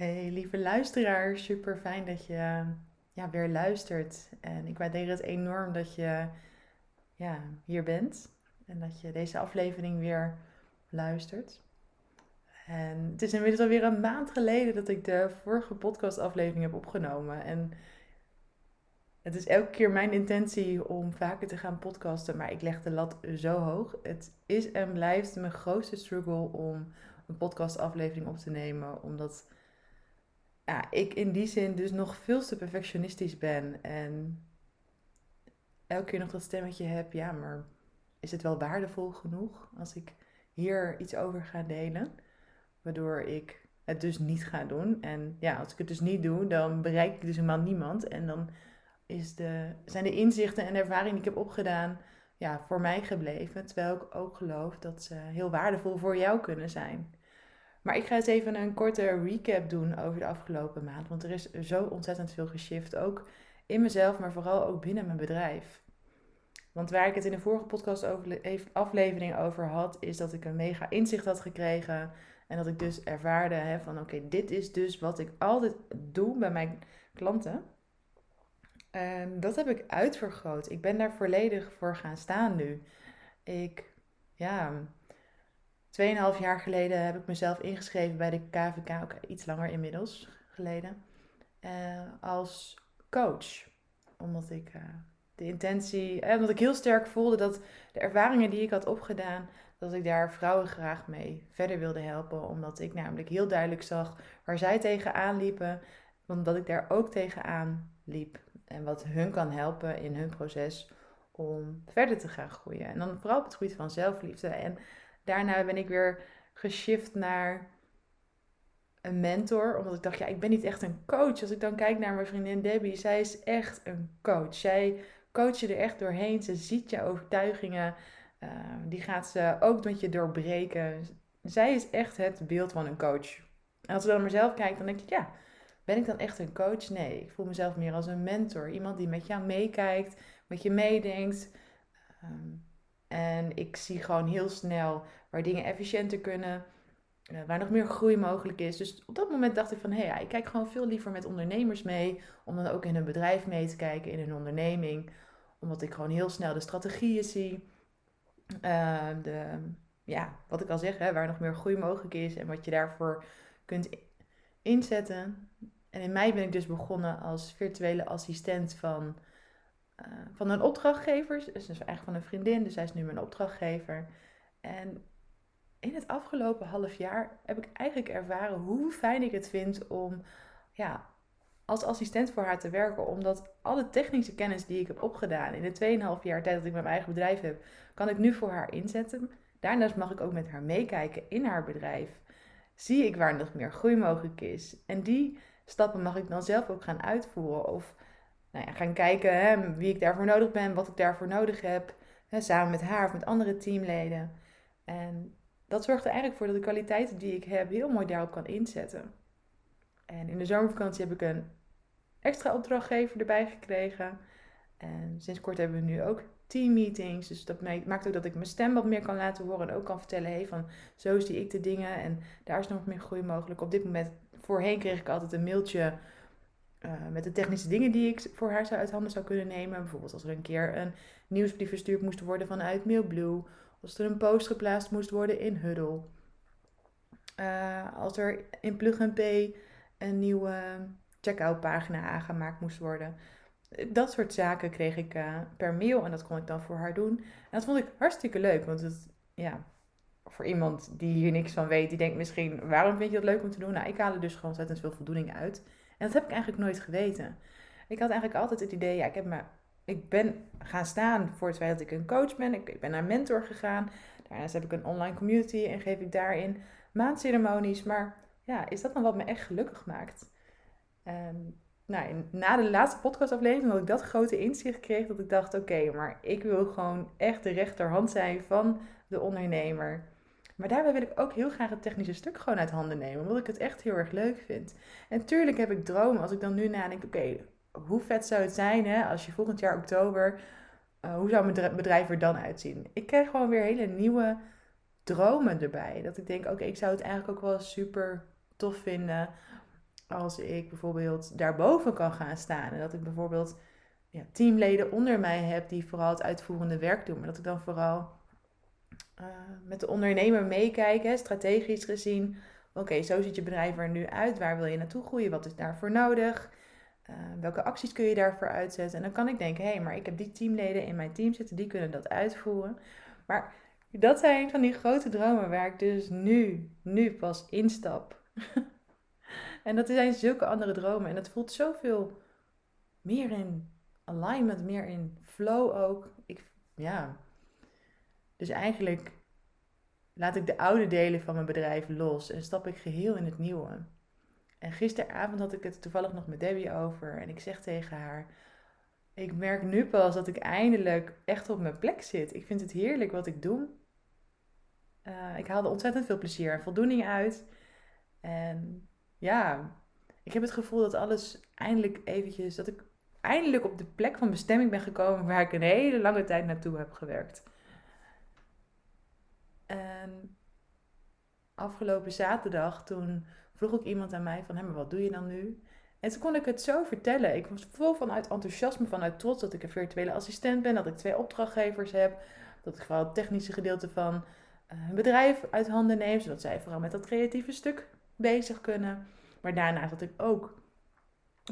Hey lieve luisteraar, super fijn dat je ja, weer luistert. En ik waardeer het enorm dat je ja, hier bent en dat je deze aflevering weer luistert. En het is inmiddels alweer een maand geleden dat ik de vorige podcastaflevering heb opgenomen. En het is elke keer mijn intentie om vaker te gaan podcasten, maar ik leg de lat zo hoog. Het is en blijft mijn grootste struggle om een podcastaflevering op te nemen, omdat ja, ik in die zin dus nog veel te perfectionistisch ben. En elke keer nog dat stemmetje heb, ja, maar is het wel waardevol genoeg als ik hier iets over ga delen? Waardoor ik het dus niet ga doen. En ja, als ik het dus niet doe, dan bereik ik dus helemaal niemand. En dan is de, zijn de inzichten en ervaringen die ik heb opgedaan ja, voor mij gebleven. Terwijl ik ook geloof dat ze heel waardevol voor jou kunnen zijn. Maar ik ga eens even een korte recap doen over de afgelopen maand. Want er is zo ontzettend veel geshift. Ook in mezelf, maar vooral ook binnen mijn bedrijf. Want waar ik het in de vorige podcast aflevering over had, is dat ik een mega inzicht had gekregen. En dat ik dus ervaarde hè, van oké, dit is dus wat ik altijd doe bij mijn klanten. En dat heb ik uitvergroot. Ik ben daar volledig voor gaan staan nu. Ik, ja, Tweeënhalf jaar geleden heb ik mezelf ingeschreven bij de KVK, ook iets langer inmiddels geleden, uh, als coach. Omdat ik uh, de intentie, uh, omdat ik heel sterk voelde dat de ervaringen die ik had opgedaan, dat ik daar vrouwen graag mee verder wilde helpen. Omdat ik namelijk heel duidelijk zag waar zij tegenaan liepen, omdat ik daar ook tegenaan liep. En wat hun kan helpen in hun proces om verder te gaan groeien. En dan vooral op het gebied van zelfliefde. En daarna ben ik weer geshift naar een mentor. Omdat ik dacht, ja, ik ben niet echt een coach. Als ik dan kijk naar mijn vriendin Debbie, zij is echt een coach. Zij coacht je er echt doorheen. Ze ziet je overtuigingen. Uh, die gaat ze ook met je doorbreken. Zij is echt het beeld van een coach. En als ik dan naar mezelf kijk, dan denk ik, ja, ben ik dan echt een coach? Nee, ik voel mezelf meer als een mentor. Iemand die met jou meekijkt, met je meedenkt. Um, en ik zie gewoon heel snel waar dingen efficiënter kunnen, uh, waar nog meer groei mogelijk is. Dus op dat moment dacht ik van, hé, hey, ja, ik kijk gewoon veel liever met ondernemers mee, om dan ook in hun bedrijf mee te kijken, in hun onderneming. Omdat ik gewoon heel snel de strategieën zie, uh, de, ja, wat ik al zeg, hè, waar nog meer groei mogelijk is en wat je daarvoor kunt inzetten. En in mei ben ik dus begonnen als virtuele assistent van eh, van een opdrachtgever. Dus eigenlijk van een vriendin, dus zij is nu mijn opdrachtgever. En in het afgelopen half jaar heb ik eigenlijk ervaren hoe fijn ik het vind om ja, als assistent voor haar te werken. Omdat alle technische kennis die ik heb opgedaan in de 2,5 jaar tijd dat ik mijn eigen bedrijf heb, kan ik nu voor haar inzetten. Daarnaast mag ik ook met haar meekijken in haar bedrijf. Zie ik waar nog meer groei mogelijk is. En die stappen mag ik dan zelf ook gaan uitvoeren. Of nou ja, gaan kijken hè, wie ik daarvoor nodig ben, wat ik daarvoor nodig heb. Hè, samen met haar of met andere teamleden. En dat zorgt er eigenlijk voor dat de kwaliteiten die ik heb heel mooi daarop kan inzetten. En in de zomervakantie heb ik een extra opdrachtgever erbij gekregen. En sinds kort hebben we nu ook teammeetings. Dus dat maakt ook dat ik mijn stem wat meer kan laten horen. En ook kan vertellen, hey, van zo zie ik de dingen. En daar is nog meer groei mogelijk. Op dit moment, voorheen kreeg ik altijd een mailtje uh, met de technische dingen die ik voor haar zou uit handen zou kunnen nemen. Bijvoorbeeld als er een keer een nieuwsbrief verstuurd moest worden vanuit Mailblue. Als er een post geplaatst moest worden in Huddle. Uh, als er in Plug and een nieuwe checkout pagina aangemaakt moest worden. Dat soort zaken kreeg ik uh, per mail en dat kon ik dan voor haar doen. En dat vond ik hartstikke leuk, want het, ja, voor iemand die hier niks van weet, die denkt misschien, waarom vind je dat leuk om te doen? Nou, ik haal er dus gewoon ontzettend veel voldoening uit. En dat heb ik eigenlijk nooit geweten. Ik had eigenlijk altijd het idee, ja, ik, heb me, ik ben gaan staan voor het feit dat ik een coach ben. Ik, ben naar mentor gegaan. Daarnaast heb ik een online community en geef ik daarin maandceremonies. Maar ja, is dat dan wat me echt gelukkig maakt? En, nou, na de laatste podcastaflevering had ik dat grote inzicht kreeg dat ik dacht, oké, maar ik wil gewoon echt de rechterhand zijn van de ondernemer. Maar daarbij wil ik ook heel graag het technische stuk gewoon uit handen nemen, omdat ik het echt heel erg leuk vind. En tuurlijk heb ik dromen als ik dan nu nadenk, oké, hoe vet zou het zijn hè, als je volgend jaar oktober, uh, hoe zou mijn bedrijf er dan uitzien? Ik krijg gewoon weer hele nieuwe dromen erbij. Dat ik denk, oké, ik zou het eigenlijk ook wel super tof vinden als ik bijvoorbeeld daarboven kan gaan staan. En dat ik bijvoorbeeld ja, teamleden onder mij heb die vooral het uitvoerende werk doen. Maar dat ik dan vooral uh, met de ondernemer meekijk, strategisch gezien. Oké, zo ziet je bedrijf er nu uit. Waar wil je naartoe groeien? Wat is daarvoor nodig? Uh, welke acties kun je daarvoor uitzetten? En dan kan ik denken, hé, hey, maar ik heb die teamleden in mijn team zitten, die kunnen dat uitvoeren. Maar dat zijn van die grote dromen waar ik dus nu, nu pas instap. en dat zijn zulke andere dromen. En het voelt zoveel meer in alignment, meer in flow ook. Ik, ja. Dus eigenlijk laat ik de oude delen van mijn bedrijf los en stap ik geheel in het nieuwe. En gisteravond had ik het toevallig nog met Debbie over en ik zeg tegen haar: Ik merk nu pas dat ik eindelijk echt op mijn plek zit. Ik vind het heerlijk wat ik doe. Uh, ik haalde ontzettend veel plezier en voldoening uit. En ja, ik heb het gevoel dat alles eindelijk eventjes, dat ik eindelijk op de plek van bestemming ben gekomen waar ik een hele lange tijd naartoe heb gewerkt. En afgelopen zaterdag, toen vroeg ik iemand aan mij van, hé, maar wat doe je dan nu? En toen kon ik het zo vertellen. Ik was vol vanuit enthousiasme, vanuit trots dat ik een virtuele assistent ben, dat ik twee opdrachtgevers heb, dat ik vooral het technische gedeelte van uh, hun bedrijf uit handen neem, zodat zij vooral met dat creatieve stuk bezig kunnen. Maar daarnaast dat ik ook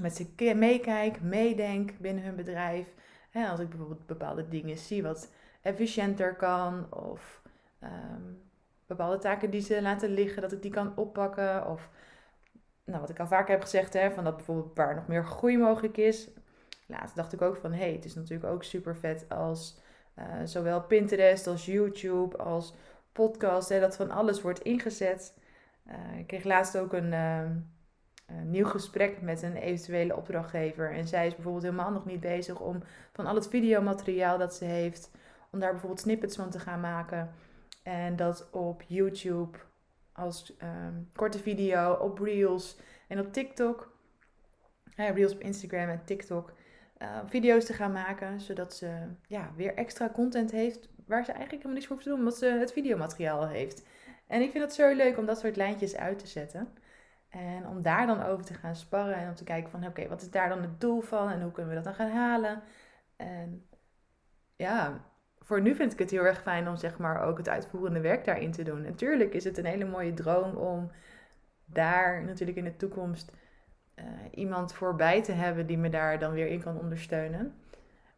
met ze meekijk, meedenk binnen hun bedrijf. als ik bijvoorbeeld bepaalde dingen zie wat efficiënter kan of Ehm, bepaalde taken die ze laten liggen, dat ik die kan oppakken. Of nou, wat ik al vaker heb gezegd, hè, van dat bijvoorbeeld waar nog meer groei mogelijk is. Laatst dacht ik ook van, hé, hey, het is natuurlijk ook super vet als uh, zowel Pinterest als YouTube als podcast, hè, dat van alles wordt ingezet. Uh, ik kreeg laatst ook een, uh, een, nieuw gesprek met een eventuele opdrachtgever. En zij is bijvoorbeeld helemaal nog niet bezig om van al het videomateriaal dat ze heeft, om daar bijvoorbeeld snippets van te gaan maken. En dat op YouTube als ehm, korte video, op Reels en op TikTok. Reels op Instagram en TikTok. Uh, video's te gaan maken, zodat ze ja, weer extra content heeft waar ze eigenlijk helemaal niets voor hoeft te doen, omdat ze het videomateriaal heeft. En ik vind het zo leuk om dat soort lijntjes uit te zetten. En om daar dan over te gaan sparren en om te kijken van oké, wat is daar dan het doel van en hoe kunnen we dat dan gaan halen. En ja, voor nu vind ik het heel erg fijn om zeg maar ook het uitvoerende werk daarin te doen. Natuurlijk is het een hele mooie droom om daar natuurlijk in de toekomst uh, iemand voorbij te hebben die me daar dan weer in kan ondersteunen.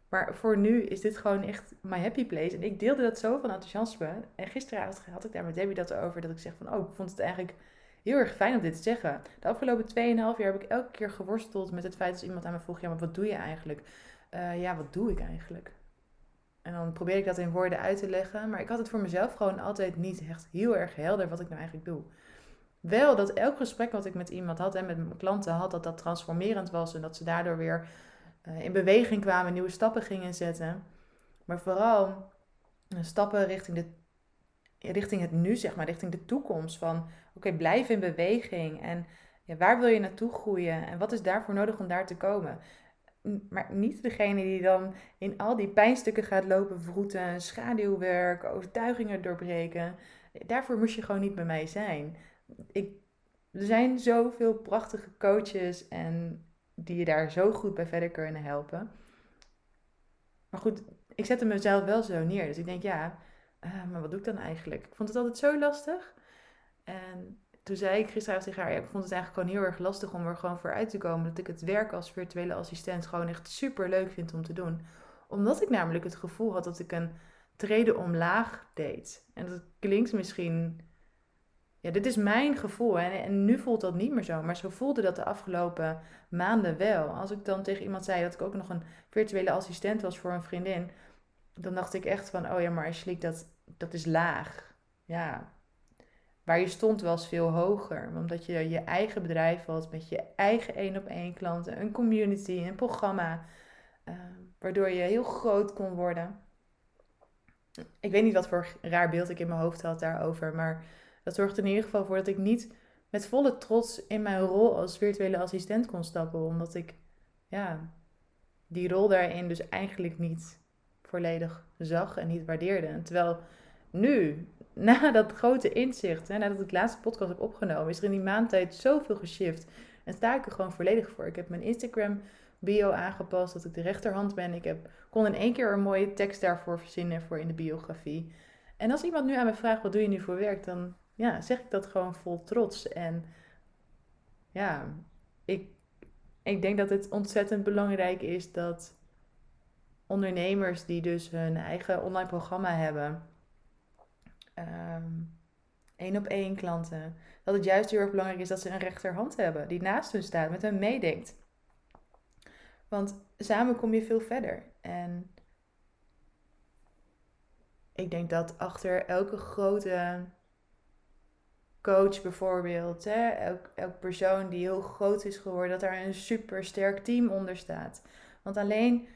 Maar voor nu is dit gewoon echt my happy place. En ik deelde dat zo van enthousiasme. En gisteravond had ik daar met Debbie dat over. Dat ik zeg van, oh, ik vond het eigenlijk heel erg fijn om dit te zeggen. De afgelopen 2,5 jaar heb ik elke keer geworsteld met het feit dat iemand aan me vroeg... Ja, maar wat doe je eigenlijk? Uh, ja, wat doe ik eigenlijk? En dan probeer ik dat in woorden uit te leggen. Maar ik had het voor mezelf gewoon altijd niet echt heel erg helder wat ik nou eigenlijk doe. Wel dat elk gesprek wat ik met iemand had en met mijn klanten had, dat dat transformerend was. En dat ze daardoor weer uh, in beweging kwamen, nieuwe stappen gingen zetten. Maar vooral uh, stappen richting, de, richting het nu, zeg maar, richting de toekomst. Van oké, blijf in beweging. En ja, waar wil je naartoe groeien? En wat is daarvoor nodig om daar te komen? Maar niet degene die dan in al die pijnstukken gaat lopen vroeten, schaduwwerk, overtuigingen doorbreken. Daarvoor moest je gewoon niet bij mij zijn. Ik, er zijn zoveel prachtige coaches en die je daar zo goed bij verder kunnen helpen. Maar goed, ik zette mezelf wel zo neer. Dus ik denk, ja, uh, maar wat doe ik dan eigenlijk? Ik vond het altijd zo lastig. En toen zei ik gisteravond tegen haar, ik vond het eigenlijk gewoon heel erg lastig om er gewoon voor uit te komen. Dat ik het werk als virtuele assistent gewoon echt super leuk vind om te doen. Omdat ik namelijk het gevoel had dat ik een treden omlaag deed. En dat klinkt misschien, ja, dit is mijn gevoel. En, en nu voelt dat niet meer zo. Maar zo voelde dat de afgelopen maanden wel. Als ik dan tegen iemand zei dat ik ook nog een virtuele assistent was voor een vriendin. Dan dacht ik echt van, oh ja, maar Ashley, dat, dat is laag. Ja, Waar je stond was veel hoger. Omdat je je eigen bedrijf had met je eigen één op één klanten, een community, een programma. Uh, waardoor je heel groot kon worden. Ik weet niet wat voor raar beeld ik in mijn hoofd had daarover. Maar dat zorgde in ieder geval voor dat ik niet met volle trots in mijn rol als virtuele assistent kon stappen. Omdat ik ja, die rol daarin dus eigenlijk niet volledig zag en niet waardeerde. Terwijl nu, na dat grote inzicht, hè, nadat ik de laatste podcast heb opgenomen, is er in die maand tijd zoveel geshift. En sta ik er gewoon volledig voor. Ik heb mijn Instagram bio aangepast, dat ik de rechterhand ben. Ik heb, kon in één keer een mooie tekst daarvoor verzinnen voor in de biografie. En als iemand nu aan me vraagt, wat doe je nu voor werk? Dan ja, zeg ik dat gewoon vol trots. En ja, ik, ik denk dat het ontzettend belangrijk is dat ondernemers die dus hun eigen online programma hebben, um, één op één klanten, dat het juist heel erg belangrijk is dat ze een rechterhand hebben die naast hun staat, met hen meedenkt. Want samen kom je veel verder. En ik denk dat achter elke grote coach bijvoorbeeld, hè, elk, elk persoon die heel groot is geworden, dat daar een super sterk team onder staat. Want alleen,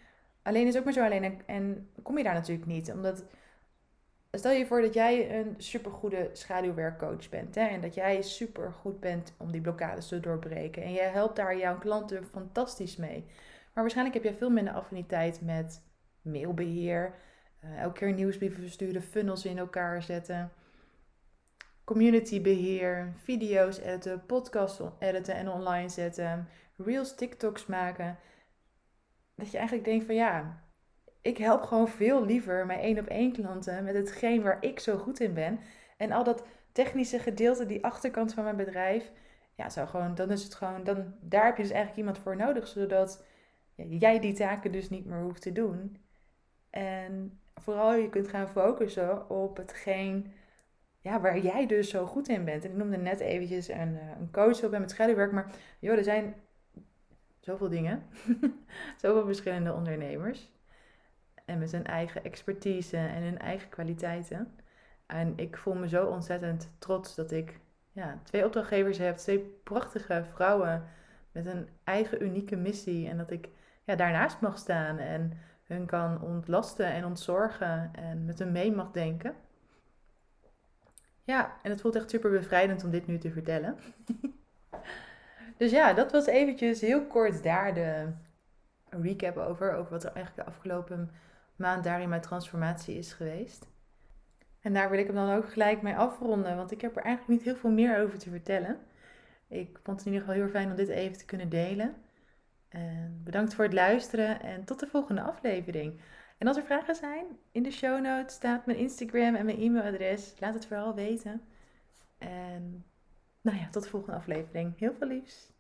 alleen is ook maar zo alleen en, en kom je daar natuurlijk niet. Omdat, stel je voor dat jij een supergoede schaduwwerkcoach bent hè, en dat jij super goed bent om die blokkades te doorbreken. En jij helpt daar jouw klanten fantastisch mee. Maar waarschijnlijk heb jij veel minder affiniteit met mailbeheer, uh, elke keer nieuwsbrieven versturen, funnels in elkaar zetten communitybeheer, video's editen, podcasts editen en online zetten, reels, TikToks maken. Dat je eigenlijk denkt van ja, ik help gewoon veel liever mijn één op één klanten met hetgeen waar ik zo goed in ben. En al dat technische gedeelte, die achterkant van mijn bedrijf, ja, zou gewoon, dan is het gewoon, dan, daar heb je dus eigenlijk iemand voor nodig, zodat jij die taken dus niet meer hoeft te doen. En vooral je kunt gaan focussen op hetgeen ja, waar jij dus zo goed in bent. En ik noemde net eventjes een, eh, een coach op met schaduwwerk. Maar joh, er zijn zoveel dingen. zoveel verschillende ondernemers. En met hun eigen expertise en hun eigen kwaliteiten. En ik voel me zo ontzettend trots dat ik ja, twee opdrachtgevers heb. Twee prachtige vrouwen met een eigen unieke missie. En dat ik ja, daarnaast mag staan en hun kan ontlasten en ontzorgen. En met hen mee mag denken. Ja, en het voelt echt super bevrijdend om dit nu te vertellen. dus ja, dat was eventjes heel kort daar de recap over. Over wat er eigenlijk de afgelopen maand daar in mijn transformatie is geweest. En daar wil ik hem dan ook gelijk mee afronden, want ik heb er eigenlijk niet heel veel meer over te vertellen. Ik vond het in ieder geval heel fijn om dit even te kunnen delen. En bedankt voor het luisteren en tot de volgende aflevering. En als er vragen zijn, in de show notes staat mijn Instagram en mijn e-mailadres. Laat het vooral weten. En nou ja, tot de volgende aflevering. Heel veel liefs.